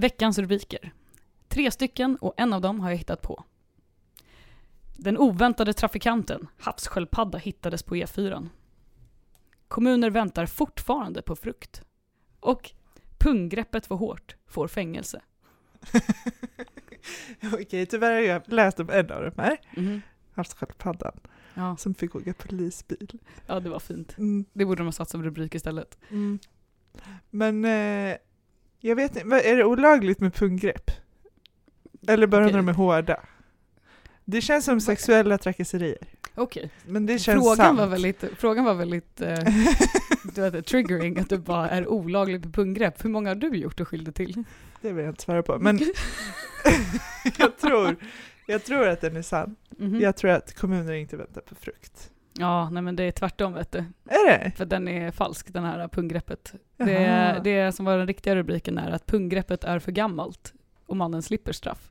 Veckans rubriker. Tre stycken och en av dem har jag hittat på. Den oväntade trafikanten, havssköldpadda, hittades på E4. Kommuner väntar fortfarande på frukt. Och punggreppet var hårt, får fängelse. Okej, tyvärr har jag läst om en av de här, Mhm. havssköldpaddan, Ja, som fick åka polisbil. ja, det var fint. Mm. Det borde de ha satt som rubrik istället. Mm. Men eh, jag vet inte, är det olagligt med punggrepp? Eller bara Okej. när de är hårda? Det känns som sexuella trakasserier. Okej, Men det känns frågan sant. var väldigt, frågan var väldigt eh, du vet, triggering, att det bara är olagligt med punggrepp. Hur många har du gjort och skyldig till? Det vill jag inte svara på. Men jag, tror, jag tror att den är sann. Mhm. Jag tror att kommuner inte väntar på frukt. Ja, nej men det är tvärtom vet du. Är det? För den är falsk, den här punggreppet. Jaha. Det, det som var den riktiga rubriken är att punggreppet är för gammalt och mannen slipper straff.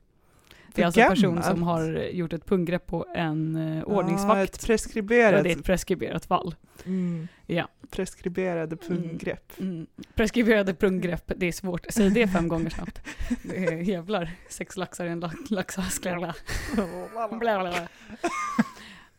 Det är alltså en person som har gjort ett punggrepp på en eh, Ja, ordningsvakt. ett och preskriberat, det är ett preskriberat fall. mm, Ja. preskriberade punggrepp. Mm. Preskriberade punggrepp, det är svårt. Säg det fem gånger snabbt. Det är jävlar, sex laxar i en la- laxask.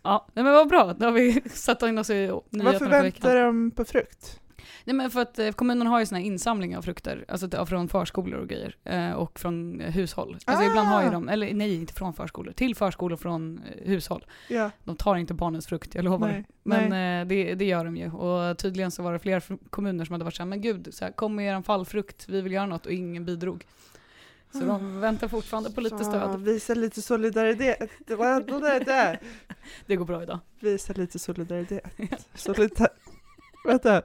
Ja, nej men vad bra. Då har vi satt in oss i Varför väntar de på frukt? Nej men för att eh, kommunen har ju såna här insamlingar av frukter, alltså från förskolor och grejer. Eh, och från eh, hushåll. Alltså ibland har ju Ah. de, eller nej inte från förskolor, till förskolor från hushåll. Ja, De tar inte barnens frukt, jag lovar. nej. Men nej. det, det gör de ju. Och tydligen så var det flera fr- kommuner som hade varit såhär, men gud, så här, kom med eran fallfrukt, vi vill göra något och ingen bidrog. Så de väntar fortfarande på lite Så, stöd. Visa lite solidaritet. Det var det där. Det går bra idag. Visa lite solidaritet. Solidar... Vänta.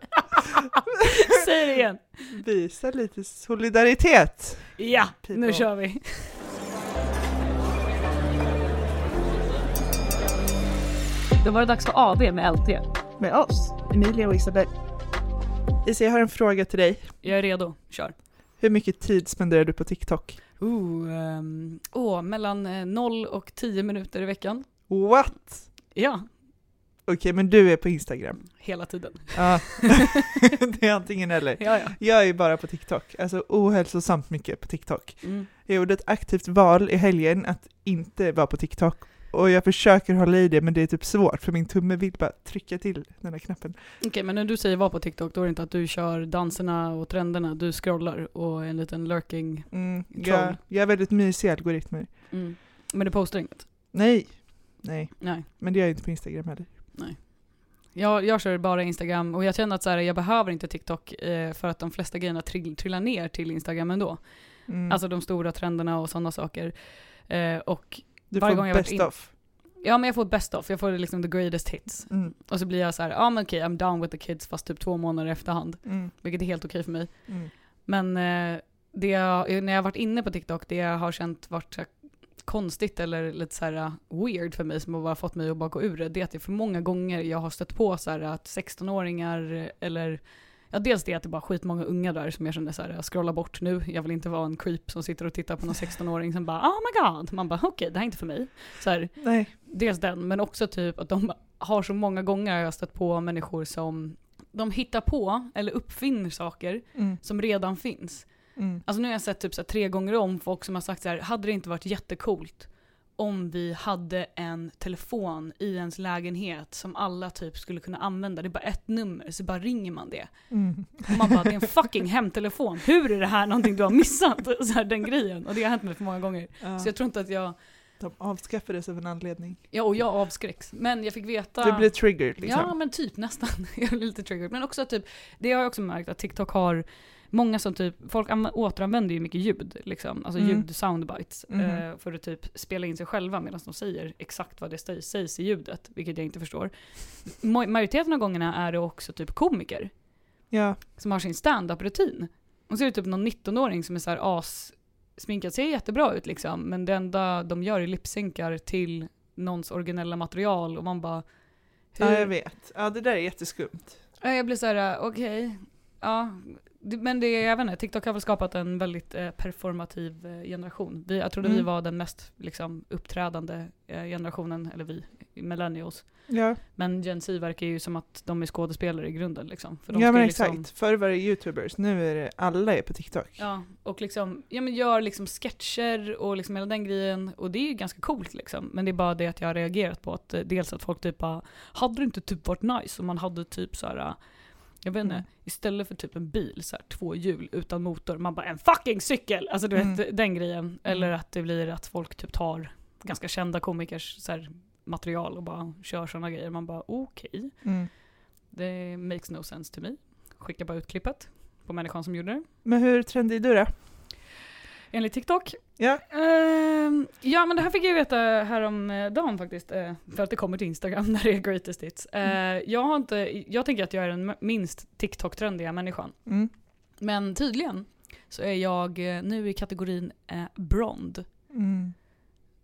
Säg det igen! Visa lite solidaritet. Ja, People. nu kör vi. Då var det dags för AV med LT. Med oss, Emilia och Isabel. Isa, jag har en fråga till dig. Jag är redo, kör. Hur mycket tid spenderar du på TikTok? Ooh, ehm, åh, mellan eh, 0 och 10 minuter i veckan. What? Ja, Okej, men du är på Instagram. hela tiden. Ja. det är antingen eller. Ja, ja. Jag är bara på TikTok, alltså ohälsosamt mycket på TikTok. Mm. Jag gjorde ett aktivt val i helgen att inte vara på TikTok och jag försöker hålla i det men det är typ svårt för min tumme vill bara trycka till den här knappen. Okej, men när du säger var på TikTok, då är det inte att du kör danserna och trenderna, du scrollar och en liten lurking. Mm, Troll. jag, jag är väldigt mysig algoritmer. Mm. Men du postar inget? Nej, nej, Nej. men det gör jag inte på Instagram heller. Jag, jag kör bara Instagram och jag känner att så här, jag behöver inte TikTok eh, för att de flesta grejerna trill, trillar ner till Instagram ändå. Mm. Alltså de stora trenderna och sådana saker. Eh, och du varje får gång jag varit best in- of. ja men jag får best of, jag får liksom the greatest hits. Mm, Och så blir jag så här, ja men okej, I'm down with the kids fast typ två månader i efterhand. mm, Vilket är helt okej för mig. mm. Men eh, det jag, när jag har varit inne på TikTok, det jag har känt varit så här konstigt eller lite så här uh, weird för mig som har bara fått mig att bara gå ur det, det är att det är för många gånger jag har stött på så här att 16-åringar eller Ja dels det att det är bara skitmånga unga där som jag känner så här, jag scrollar bort nu, jag vill inte vara en creep som sitter och tittar på någon 16-åring som bara oh my god, man bara okej det här är inte för mig. Så här, Nej. dels den, men också typ att de har så många gånger jag stött på människor som de hittar på eller uppfinner saker Mm, som redan finns. mm. Alltså nu har jag sett typ så tre gånger om folk som har sagt så här, hade det inte varit jättekult om vi hade en telefon i ens lägenhet som alla typ skulle kunna använda. Det är bara ett nummer, så bara ringer man det. Mm. Och man bara, det är en fucking hemtelefon. Hur är det här någonting du har missat? Så här, den grejen. Och det har hänt mig för många gånger. Ja, Så jag tror inte att jag, de avskaffades av en anledning. ja och jag avskräcks. Men jag fick veta... Du blir triggered liksom. Ja men typ nästan. jag blir lite triggered. Men också typ, det har jag också märkt att TikTok har Många som typ, folk anv- återanvänder ju mycket ljud, liksom. alltså Mm. ljud, soundbites, Mhm. eh, för att typ spela in sig själva medan de säger exakt vad det sägs i ljudet, vilket jag inte förstår. Ma- majoriteten av gångerna är det också typ komiker Ja. som har sin stand-up-rutin. Och så är det typ någon 19-åring som är så här as sminkad, ser jättebra ut liksom, men det enda de gör är lipsynkar till någons originella material och man bara... ja, hur- jag vet. Ja, det där är jätteskumt. Ja, Jag blir såhär, okej, ja. Men det, jag vet inte, TikTok har väl skapat en väldigt eh, performativ eh, generation. Vi, jag trodde vi Mm. var den mest liksom, uppträdande eh, generationen, eller vi, millennials. Ja, Men Gen Z verkar ju som att de är skådespelare i grunden liksom. För de ja men liksom, exakt. Förr var det youtubers, nu är det alla är på TikTok. Ja, och liksom, ja men gör liksom sketcher och liksom hela den grejen. Och det är ju ganska coolt liksom. Men det är bara det att jag har reagerat på att eh, dels att folk typ bara, hade det inte typ varit nice om man hade typ så här. Jag vet inte, Mm. istället för typ en bil, så här, två hjul utan motor, man bara en fucking cykel! Alltså du vet, Mm. den grejen. Eller att det blir att folk typ tar ganska kända komikers så här, material och bara kör sådana grejer. Man bara okej, Mm. det makes no sense to me. Skicka bara ut klippet på människan som gjorde det. Men hur trendig är du då? Enligt TikTok? Ja. Ehm, ja men det här fick jag veta häromdagen faktiskt, eh, för att det kommer till Instagram när det är greatest hits. Eh, jag, har inte, jag tänker att jag är den minst TikTok-trendiga människan. Mm. Men tydligen så är jag eh, nu i kategorin eh, brond. Mm.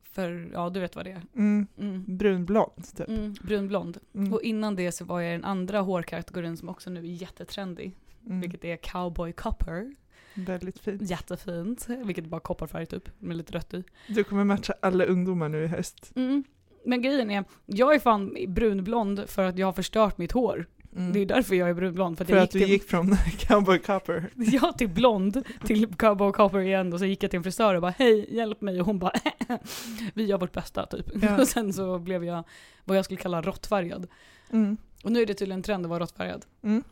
För ja, du vet vad det är. Mm. Mm. Brunblond typ. Mm, brunblond. Mm. Och innan det så var jag i den andra hårkategorin som också nu är jättetrendig. Mm. Vilket är cowboy copper. Väldigt fint. Jättefint. Vilket är bara kopparfärg typ, med lite rött i. Du kommer matcha alla ungdomar nu i höst. Mm. Men grejen är, jag är fan brunblond för att jag har förstört mitt hår. Mm. Det är därför jag är brunblond. För att, För jag att du till, gick från cowboy copper. Jag till blond, till cowboy copper igen och så gick jag till en frisör och bara hej, hjälp mig och hon bara vi gör vårt bästa typ. Ja. Och sen så blev jag vad jag skulle kalla råttfärgad. Mm. Och nu är det tydligen trend att vara råttfärgad. Mm.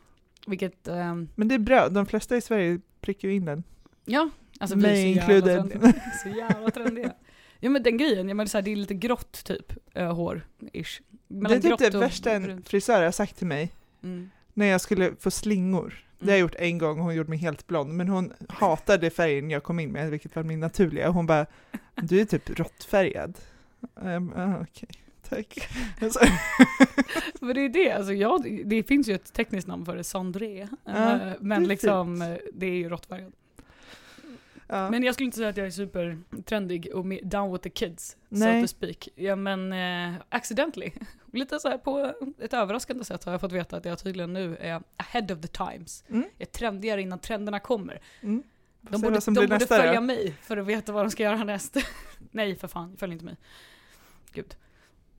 Vilket, ehm, Men det är bra, de flesta i Sverige prickar ju in den. ja, alltså vi är så jävla trendiga. Så jävla trendiga. Ja men den grejen, jag menar, så här, det är lite grått typ, äh, hår, ish. det är typ det värsta en frisör har sagt till mig. Mm. När jag skulle få slingor. Det har jag gjort en gång, hon gjorde mig helt blond. Men hon hatade färgen jag kom in med, vilket var min naturliga. Hon bara, du är typ råttfärgad. Um, Okej, tack. Men det är det, alltså jag, det finns ju ett tekniskt namn för det, Sandré. Ja, Eh, men liksom, eh, det är ju råttfärgad. ja. Men jag skulle inte säga att jag är supertrendig och down with the kids, Nej. so to speak. Ja men eh, accidentally. Lite så här på ett överraskande sätt har jag fått veta att jag tydligen nu är ahead of the times. Mm, Jag är trendigare innan trenderna kommer. mm. De borde, de borde nästa följa då. mig för att veta vad de ska göra härnäst. Nej för fan, följ inte mig. Gud.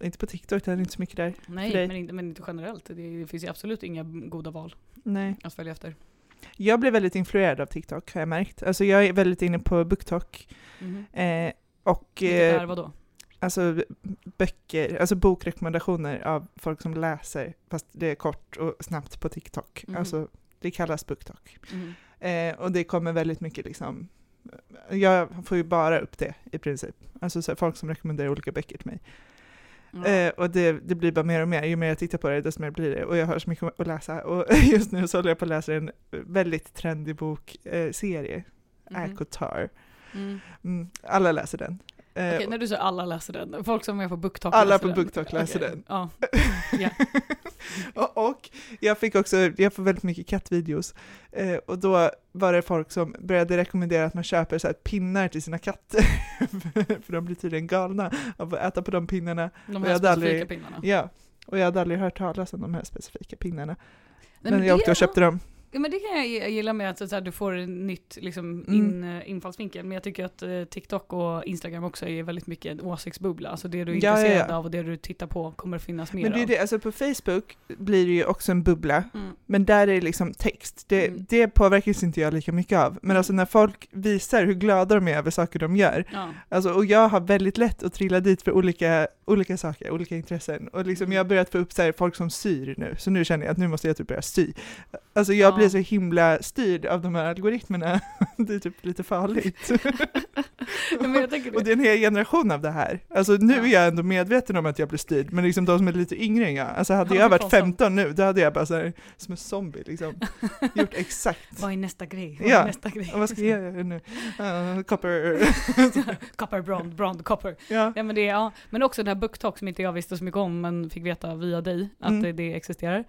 Inte på TikTok, det är inte så mycket där. Nej, men inte, men inte generellt. Det, det finns ju absolut inga goda val Nej. att följa efter. Jag blev väldigt influerad av TikTok har jag märkt. Alltså jag är väldigt inne på BookTok. Mhm. Eh, och Vilket eh, är vadå? alltså böcker, alltså bokrekommendationer av folk som läser, fast det är kort och snabbt på TikTok. Mhm. Alltså det kallas BookTok. Mhm. Eh, och det kommer väldigt mycket liksom, jag får ju bara upp det i princip. Alltså så folk som rekommenderar olika böcker till mig. Eh, och det, det blir bara mer och mer, ju mer jag tittar på det desto mer blir det. Och jag har så mycket att läsa. Och just nu så håller jag på att läsa en väldigt trendig bokserie, eh. Mm. Mm, alla läser den. Eh, Okej, när du säger alla läser den, folk som är på BookTok Alla läser på den. BookTok läser Okej, den. Ja. Ja. och, jag fick också, jag får väldigt mycket kattvideos. Eh, och då var det folk som började rekommendera att man köper så här pinnar till sina katter. För de blir tydligen galna av att äta på de pinnarna. De här hade aldrig- specifika pinnarna. Ja, och jag hade aldrig hört talas om de här specifika pinnarna. Nej, men jag åkte och köpte dem. Ja, men det kan jag gilla med att så här, du får en nytt liksom, Mm. in, eh, infallsvinkel. Men jag tycker att eh, TikTok och Instagram också är väldigt mycket en åsiktsbubbla. Alltså det du är Ja, ja, ja. intresserad av och det du tittar på kommer att finnas mer Men det är det, alltså på Facebook blir det ju också en bubbla, Mm. men där är det liksom text. Det, Mm. det påverkas inte jag lika mycket av. Men Mm. alltså när folk visar hur glada de är över saker de gör, Ja. Alltså, och jag har väldigt lätt att trilla dit för olika, olika saker, olika intressen. Och liksom Mm. jag har börjat få upp så här, folk som syr nu, så nu känner jag att nu måste jag typ börja sy. Alltså jag Ja. Blir så himla styrd av de här algoritmerna, det är typ lite farligt. Tänker och det. det är en hel generation av det här. Alltså nu Ja. är jag ändå medveten om att jag blir styrd, men liksom de som är lite yngre än jag, alltså hade Ja, jag det varit fan 15 nu, då hade jag bara så här, som en zombie liksom, gjort exakt. Vad är nästa grej? Vad Ja. nästa grej? Och vad ska jag göra nu? Uh, copper. copper, brond, brond, copper. ja. Ja, men, det, ja. men också den här BookTok som inte jag visste så mycket om men fick veta via dig att Mm. det, det existerar.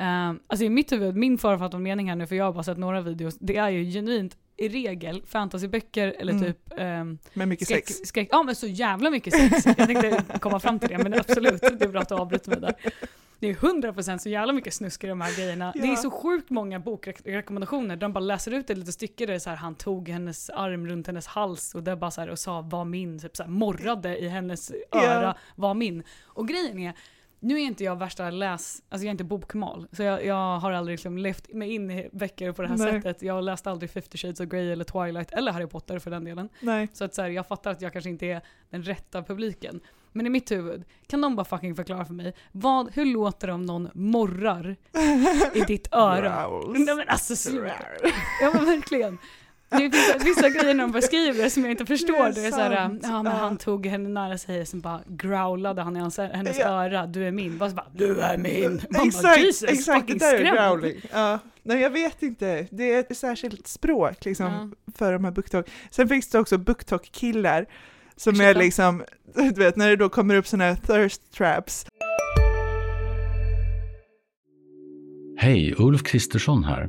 Um, alltså i mitt huvud, min författad mening här nu, för jag har bara sett några videos, det är ju genuint i regel fantasyböcker eller Mm. typ um, Med mycket skräck, sex. skräck, ja men så jävla mycket sex. Jag tänkte komma fram till det men absolut, det är bra att du avbryter mig där. Det är 100% så jävla mycket snusk i de här grejerna. Det är Ja. så sjukt många bokrekommendationer där de bara läser ut ett litet stycke där det är så här, han tog hennes arm runt hennes hals och, där bara så här, och sa var min, typ så här, morrade i hennes Ja. öra, var min. Och grejen är, nu är inte jag värsta läs, alltså jag är inte bokmal, så jag, jag har aldrig liksom levt mig in i böcker på det här Nej. sättet. Jag läste aldrig 50 shades of Grey eller Twilight eller Harry Potter för den delen. Nej. Så att så här, jag fattar att jag kanske inte är den rätta publiken. Men i mitt huvud, kan de bara fucking förklara för mig, vad, hur låter det om någon morrar i ditt öra? Nej men alltså sluta. Ja men verkligen. Det finns vissa grejer när de beskriver som jag inte förstår. Det Det är är, såhär, sant. ja men Ja. han tog henne nära sig och sen bara growlade han i hans, hennes Ja. öra, du är min. Bara, så bara, du är min. Man bara, Exakt, Jesus, exakt, det där är growling. Ja. Nej jag vet inte, det är ett särskilt språk liksom för de här booktalk. Sen finns det också booktalk-killar som är Ursäkta? liksom, du vet när det då kommer upp sådana här thirst traps. Hej, Ulf Kristersson här.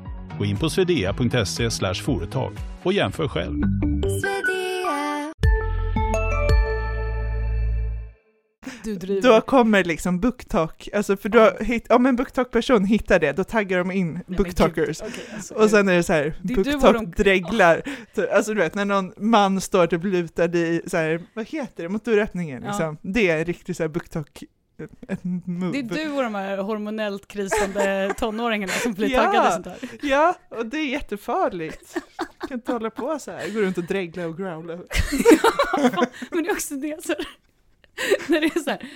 Gå in på swedea.se företag och jämför själv. Du driver. Då kommer liksom booktalk, alltså för då, hit, om en booktalk-person hittar det, då taggar de in Nej, men booktalkers. okej, alltså, Och sen är det så här, Det är du och booktalk de-. Alltså du vet när någon man står typ lutad i så här, vad heter det, mot dörröppningen Ja. liksom. Det är en riktig så här booktalk, ett move. Det är du och de här hormonellt krisande tonåringarna som blir Ja. taggade sånt här. Ja, och det är jättefarligt. kan inte hålla på så här, gå runt och dregla och growla. Men det är också det så när det är så här,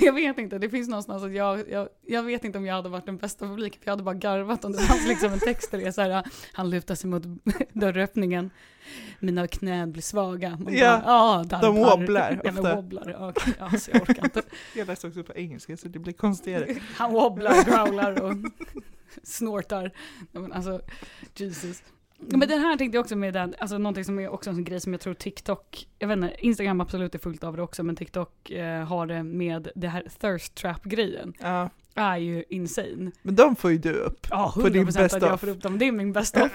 jag vet inte, det finns någonstans att jag, jag, jag vet inte om jag hade varit den bästa publiken, för jag hade bara garvat om det fanns liksom en text där det är så här, han lutar sig mot dörröppningen, mina knän blir svaga. Man bara, Ja, ja, där, de wobblar Ja, ofta. wobblar, ja, okej, alltså jag orkar inte. Jag läste också på engelska så det blir konstigare. Han wobblar, growlar och snortar. Alltså, Jesus. Men det här tänkte jag också med den, alltså någonting som är också en sån grej som jag tror TikTok, jag vet inte, Instagram absolut är fullt av det också, men TikTok eh, har det med det här thirst trap grejen. Ja, Är ju insane. men de får ju du upp. Ja, 100% best att jag får upp dem, det är min bästa off.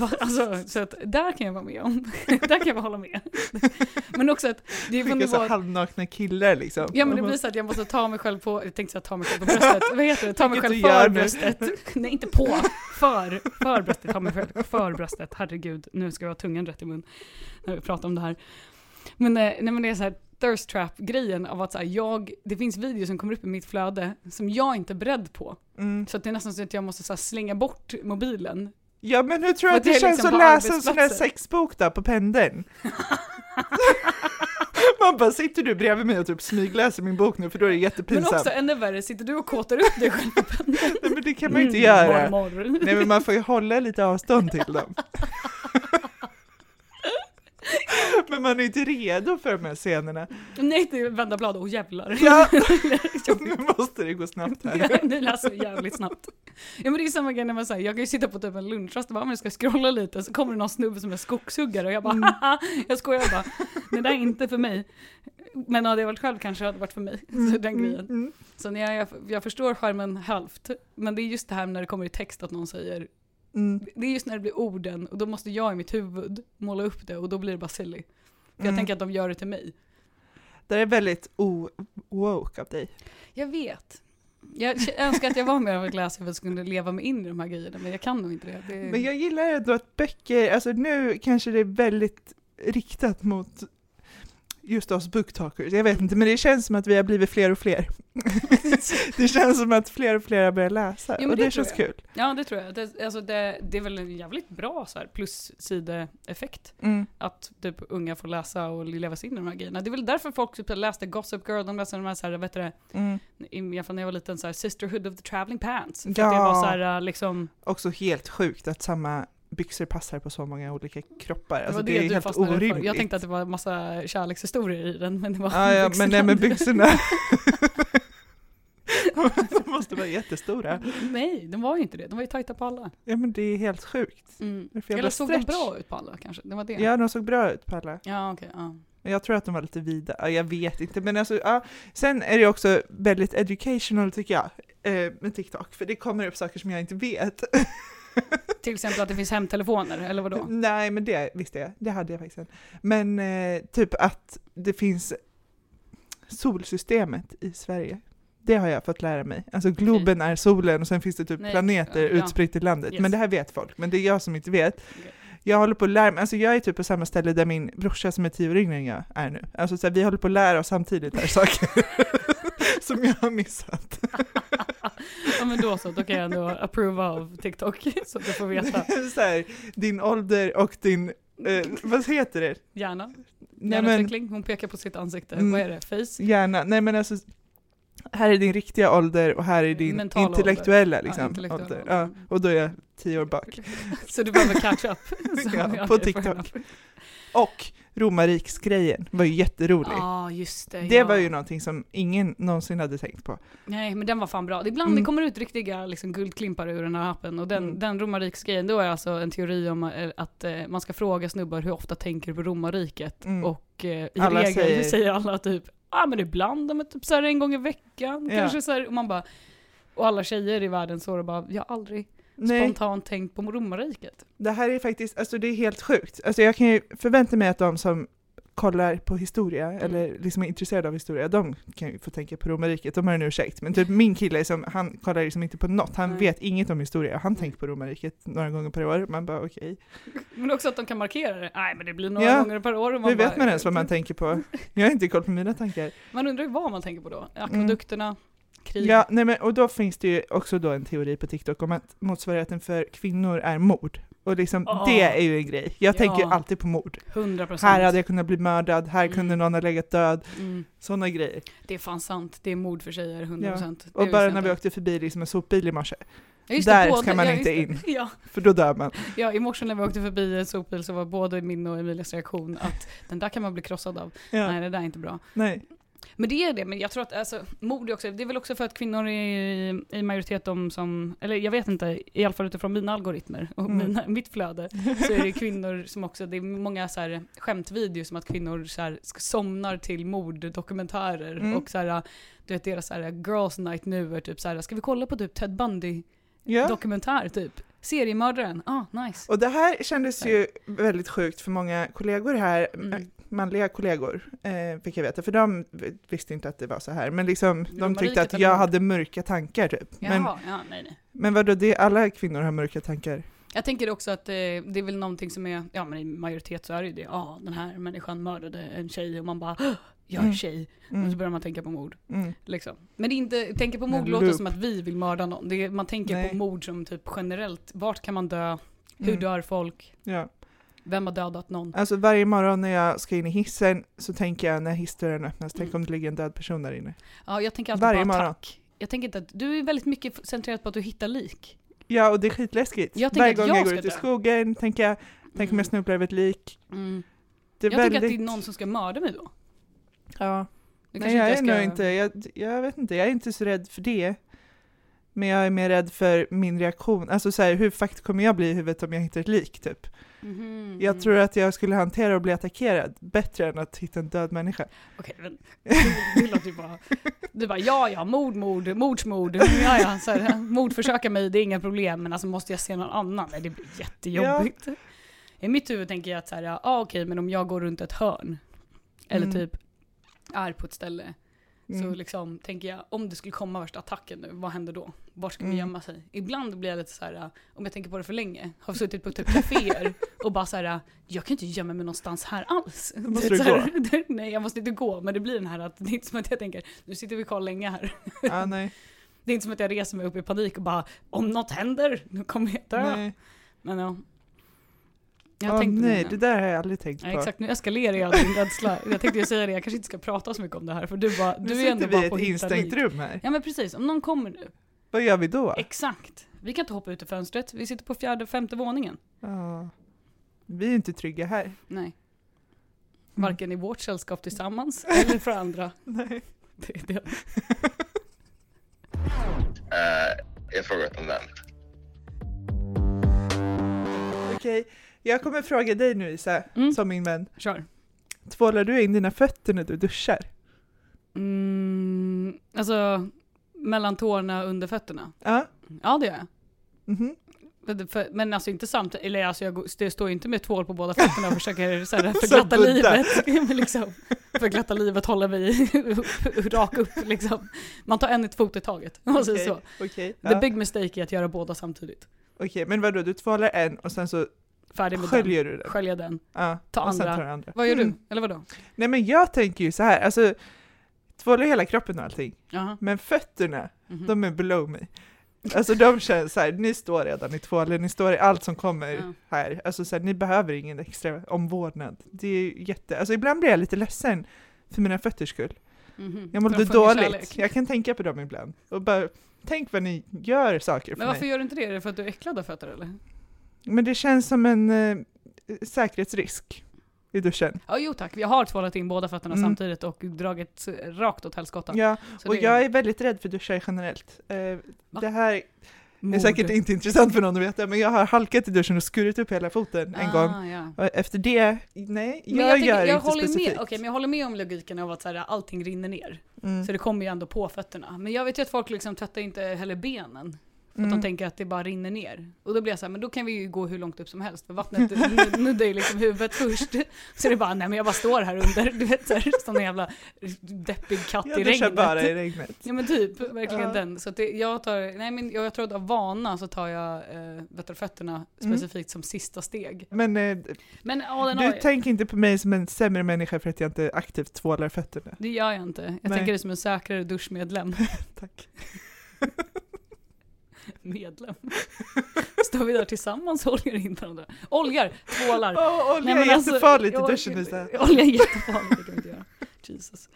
Alltså, så att där kan jag vara med om. där kan jag hålla med. men också att det är Skicka så nivå... halvnakna killar liksom. Ja men det blir så att jag måste ta mig själv på, jag tänkte säga ta mig själv på bröstet, vad heter det? Ta mig själv för bröstet. Nej inte på, för, för bröstet, ta mig själv för bröstet. Herregud, nu ska jag ha tungan rätt i mun när vi pratar om det här. Men, eh, nej, men det är så här thirst trap grejen av att så här, jag, det finns videos som kommer upp i mitt flöde som jag inte är beredd på. Mm. Så att det är nästan så att jag måste så här, slänga bort mobilen. Ja men hur tror du att det, det känns liksom att läsa en sån här sexbok då på pendeln? Man bara, sitter du bredvid mig och typ smygläser min bok nu för då är det Men jättepinsamt. också ännu värre, sitter du och kåtar upp dig själv på pendeln? Nej men det kan man ju inte Mm, göra. mormor. Nej men man får ju hålla lite avstånd till dem. men man är inte redo för de här scenerna. Nej, det är vända blad, åh jävlar. Ja, nu måste det gå snabbt Ja, här. nu läser vi jävligt snabbt. Ja men det är samma grej när man säger, jag kan ju sitta på typ en lunchrast och bara, men jag ska scrolla lite, så kommer det någon snubbe som är skogshuggare och jag bara, Mm. haha, jag skojar bara, det där är inte för mig. Men hade jag varit själv kanske det hade varit för mig, så den grejen. Mm. Så jag, jag, jag förstår skärmen halvt, men det är just det här när det kommer i text att någon säger, Mm. det är just när det blir orden, och då måste jag i mitt huvud måla upp det och då blir det bara silly. För jag Mm. tänker att de gör det till mig. Det är väldigt o-woke av dig. Jag vet. Jag önskar att jag var mer av läsare för att kunna leva mig in i de här grejerna, men jag kan nog inte det. det Men jag gillar ändå att böcker, alltså nu kanske det är väldigt riktat mot just oss booktalkers, jag vet inte, men det känns som att vi har blivit fler och fler. det känns som att fler och fler har börjat läsa, Jo, och det det, känns jag. kul. Ja, det tror jag. Det, alltså det, det är väl en jävligt bra så här plussideeffekt. Mm. Att typ unga får läsa och leva sig in i de här grejerna. Det är väl därför folk typ läste Gossip Girl, de läste de här, så här vet du det, Mm. i alla fall när jag var liten, så här, Sisterhood of the Traveling Pants. För Ja. det var så här liksom, Också helt sjukt att samma byxor passar på så många olika kroppar. Alltså det, det, är helt orimligt. för. Jag tänkte att det var massa kärlekshistorier i den, men det var Ja, ja men nej men byxorna. byxorna. De måste De var jättestora. Nej, de var ju inte det. De var ju tajta på alla. Ja men det är helt sjukt. Mm. Eller såg de stretch. bra ut på alla kanske? Det var det? Ja, de såg bra ut på alla. Ja, okej. ja. Men Jag tror att de var lite vida, ja, jag vet inte, men alltså, ja. Sen är det också väldigt educational tycker jag, eh, med TikTok, för det kommer upp saker som jag inte vet. Till exempel att det finns hemtelefoner, eller vadå? Nej, men det visste jag, det hade jag faktiskt. Men eh, typ att det finns solsystemet i Sverige. Det har jag fått lära mig. Alltså globen är solen och sen finns det typ Nej, planeter ja. utspritt i landet. Yes. Men det här vet folk, men det är jag som inte vet. Okej. Jag håller på att lära mig, alltså jag är typ på samma ställe där min brorsa som är tio år yngre än jag är nu. Alltså så här, vi håller på att lära oss samtidigt här saker som jag har missat. ja men då så, då kan jag ändå approve av TikTok så att du får veta. så här, din ålder och din, eh, vad heter det? Men, Hjärnutveckling, hon pekar på sitt ansikte. Mm. Vad är det? Face? gärna, nej men alltså här är din riktiga ålder och här är din Mentala intellektuella ålder. liksom, Ja, intellektuella ålder. Ja, och då är jag tio år bak. Så du behöver catch up. Ja, på TikTok. Och romarriksgrejen var ju jätterolig. Ja, just det. Det ja. var ju någonting som ingen någonsin hade tänkt på. Nej, men den var fan bra. Ibland Mm. det kommer ut riktiga liksom, guldklimpar ur den här appen. Och den, Mm. den romarriksgrejen, då är alltså en teori om eh, att eh, man ska fråga snubbar hur ofta tänker på romarriket. Mm. Och eh, i Alla regel säger- säger... alla typ, ja ah, men ibland, men typ så en gång i veckan. Ja. Kanske så här, och man bara, och alla tjejer i världen så det bara, jag har aldrig Nej, spontant tänkt på romarriket. det här är faktiskt, alltså det är helt sjukt. Alltså jag kan ju förvänta mig att de som kollar på historia, Mm. eller liksom är intresserade av historia, de kan ju få tänka på romarriket, de har en ursäkt. Men typ min kille, som, han kollar liksom inte på något, han Nej. vet inget om historia, han Nej. tänker på romarriket några gånger per år, man bara okej. Men också att de kan markera det. Nej men det blir några Ja. gånger per år. Och man Hur vet bara, man ens vad man tänker på? Jag har inte koll på mina tankar. Man undrar ju vad man tänker på då. Akvadukterna, krig. Ja, nej men, och då finns det ju också då en teori på TikTok om att motsvarigheten för kvinnor är mord. Och liksom, Ah. det är ju en grej. Jag Ja. tänker ju alltid på mord. 100 procent. Här hade jag kunnat bli mördad, här kunde Mm. någon ha legat död, Mm. sådana grejer. Det är fan sant. Det är mord för tjejer, 100 procent. Och bara när vi åkte förbi liksom en sopbil i morse, där ska man inte in. Ja, för då dör man. ja, i morse när vi åkte förbi en sopbil så var både min och Emilias reaktion att den där kan man bli krossad av. Ja. Nej, det där är inte bra. Nej. Men det är det, men jag tror att alltså, mord är också, det är väl också för att kvinnor är i, majoritet de som, eller jag vet inte, i alla fall utifrån mina algoritmer och Mm. mina, mitt flöde, så är det kvinnor som också, det är många så här skämtvideos som att kvinnor så här somnar till morddokumentärer Mm. och så här, du vet deras så här girls night nu är typ så här, ska vi kolla på typ Ted Bundy Ja. dokumentär typ? Seriemördaren, ah nice. Och det här kändes ju väldigt sjukt för många kollegor här, Mm. manliga kollegor, eh, fick jag veta, för de visste inte att det var så här, men liksom, de tyckte att jag hade mörka tankar typ. Men, Jaha, ja nej nej. men vadå, det, alla kvinnor har mörka tankar? Jag tänker också att eh, det är väl någonting som är, ja men i majoritet så är det ju det, ja den här människan mördade en tjej och man bara, "Åh, jag är Mm. tjej. Och så Mm. börjar man tänka på mord. Mm. Liksom. Men det är inte, tänka på mord Men låter loop. som att vi vill mörda någon. Är, man tänker Nej. på mord som typ generellt, vart kan man dö? Hur Mm. dör folk? Ja. Vem har dödat någon? Alltså varje morgon när jag ska in i hissen så tänker jag när hissdörren öppnas, tänk Mm. om det ligger en död person där inne. Ja, jag tänker alltid Varje på morgon. attack. Jag tänker inte att, du är väldigt mycket centrerat på att du hittar lik. Ja, och det är skitläskigt. Jag tänker Varje att gång jag jag går ut i skogen tänker jag, tänk om jag snubblar över ett lik. Mm. Det är Jag väldigt... tänker att det är någon som ska mörda mig då. Ja. Du Nej, jag är inte nog ska... inte, jag, jag vet inte, jag är inte så rädd för det. Men jag är mer rädd för min reaktion, alltså så här, hur fucked kommer jag bli i huvudet om jag hittar ett lik typ? Mhm. Jag tror att jag skulle hantera och bli attackerad bättre än att hitta en död människa. Okej, men det låter ju bara... Du bara ja, ja, mord, mord, mordsmord. Ja, ja, så här, mordförsöka mig, det är inga problem, men alltså måste jag se någon annan? Nej, det blir jättejobbigt. I mitt huvud tänker jag att så här, ja ah, okej, men om jag går runt ett hörn, eller Mm. typ är på ett ställe, så Mm. liksom tänker jag, om det skulle komma värsta attacken nu, vad händer då? Var ska vi Mm. gömma sig? Ibland blir jag lite så här, om jag tänker på det för länge, har suttit på typ kaféer och bara så här, jag kan inte gömma mig någonstans här alls. Måste du så här, Nej, jag måste inte gå, men det blir den här att, det är inte som att jag tänker, nu sitter vi kvar länge här. Ja, nej. Det är inte som att jag reser mig upp i panik och bara, om något händer, nu kommer jag dö. nej. Men ja. Jag på nej, det. där har jag aldrig tänkt Ja, på. exakt, nu eskalerar jag din rädsla. Jag tänkte ju säga det, jag kanske inte ska prata så mycket om det här, för du, bara, du är ändå vi bara i på ett att hitta instängt lik. rum här. Ja men precis, om någon kommer nu. Vad gör vi då? Exakt. Vi kan inte hoppa ut i fönstret, vi sitter på fjärde, femte våningen. Ja. Vi är inte trygga här. Nej. Mm. Varken i vårt sällskap tillsammans, eller för andra. Nej. Det är det. eh, jag frågat om den. Okej, jag kommer fråga dig nu Isa, Mm. som min vän. Kör. Tvålar du in dina fötter när du duschar? Mm, alltså, mellan tårna och under fötterna. Ja. Ja, det gör jag. Mhm. Men, för, men alltså inte samtidigt, eller alltså jag går- det står ju inte med tvål på båda fötterna och försöker så här, Som förglatta Buddha. livet. Men liksom, förglatta livet, hålla mig rak upp liksom. Man tar en ett fot i taget. om man säger Okej, så. okej, The ja. big mistake är att göra båda samtidigt. Okej, men vadå, du tvålar en och sen så Färdig med sköljer du den. den? Skölja den. Ja, Ta och sen andra. tar du andra. Vad gör Mm. du? Eller vadå? Nej men jag tänker ju så här, alltså tvålar hela kroppen och allting, Jaha. men fötterna, Mhm. de är below me. Alltså de känns så här, ni står redan i tvålen, ni står i allt som kommer Ja. här. Alltså så här, ni behöver ingen extra omvårdnad. Det är jätte, alltså ibland blir jag lite ledsen för mina fötters skull. Mhm. Jag mådde dåligt. kärlek. Jag kan tänka på dem ibland. Och bara, tänk vad ni gör saker för Men varför mig. gör du inte det? Är det för att du är äcklad av fötter eller? Men det känns som en eh, säkerhetsrisk i duschen. Ja, jo tack. Jag har tvålat in båda fötterna Mm. samtidigt och dragit rakt åt helskotta. Ja, Så och det jag är väldigt rädd för duschar generellt. Eh, det här är mord. säkert inte intressant för någon att veta, men jag har halkat i duschen och skurit upp hela foten en gång. Ah, ja. Och efter det, nej, jag, Men jag, tänker, gör jag, inte håller med, specifikt. okej, men jag håller med om logiken av att så här, allting rinner ner. Mm. Så det kommer ju ändå på fötterna. Men jag vet ju att folk liksom tvättar inte heller benen. För att Mm. de tänker att det bara rinner ner. Och då blir jag så här, men då kan vi ju gå hur långt upp som helst. För vattnet nu- nuddar ju liksom huvudet först. Så det är bara, nej men jag bara står här under. Du vet såhär, som en jävla deppig katt Jag i regnet. bara i regnet. Ja men typ, verkligen Ja. den. Så det, jag tar, nej men jag, jag tror att av vana så tar jag eh, vet du, fötterna Mm. specifikt som sista steg. Men eh, Men in du tänker inte på mig som en sämre människa för att jag inte aktivt tvålar fötterna. det gör jag inte. Jag Nej. tänker det som en säkrare duschmedlem. Tack. Medlem. Står vi där tillsammans och oljar in varandra? Oljar, tvålar. Åh, olja Nej, men är alltså, jättefarligt i duschen. Olja är jättefarligt, det kan vi inte göra. Jesus.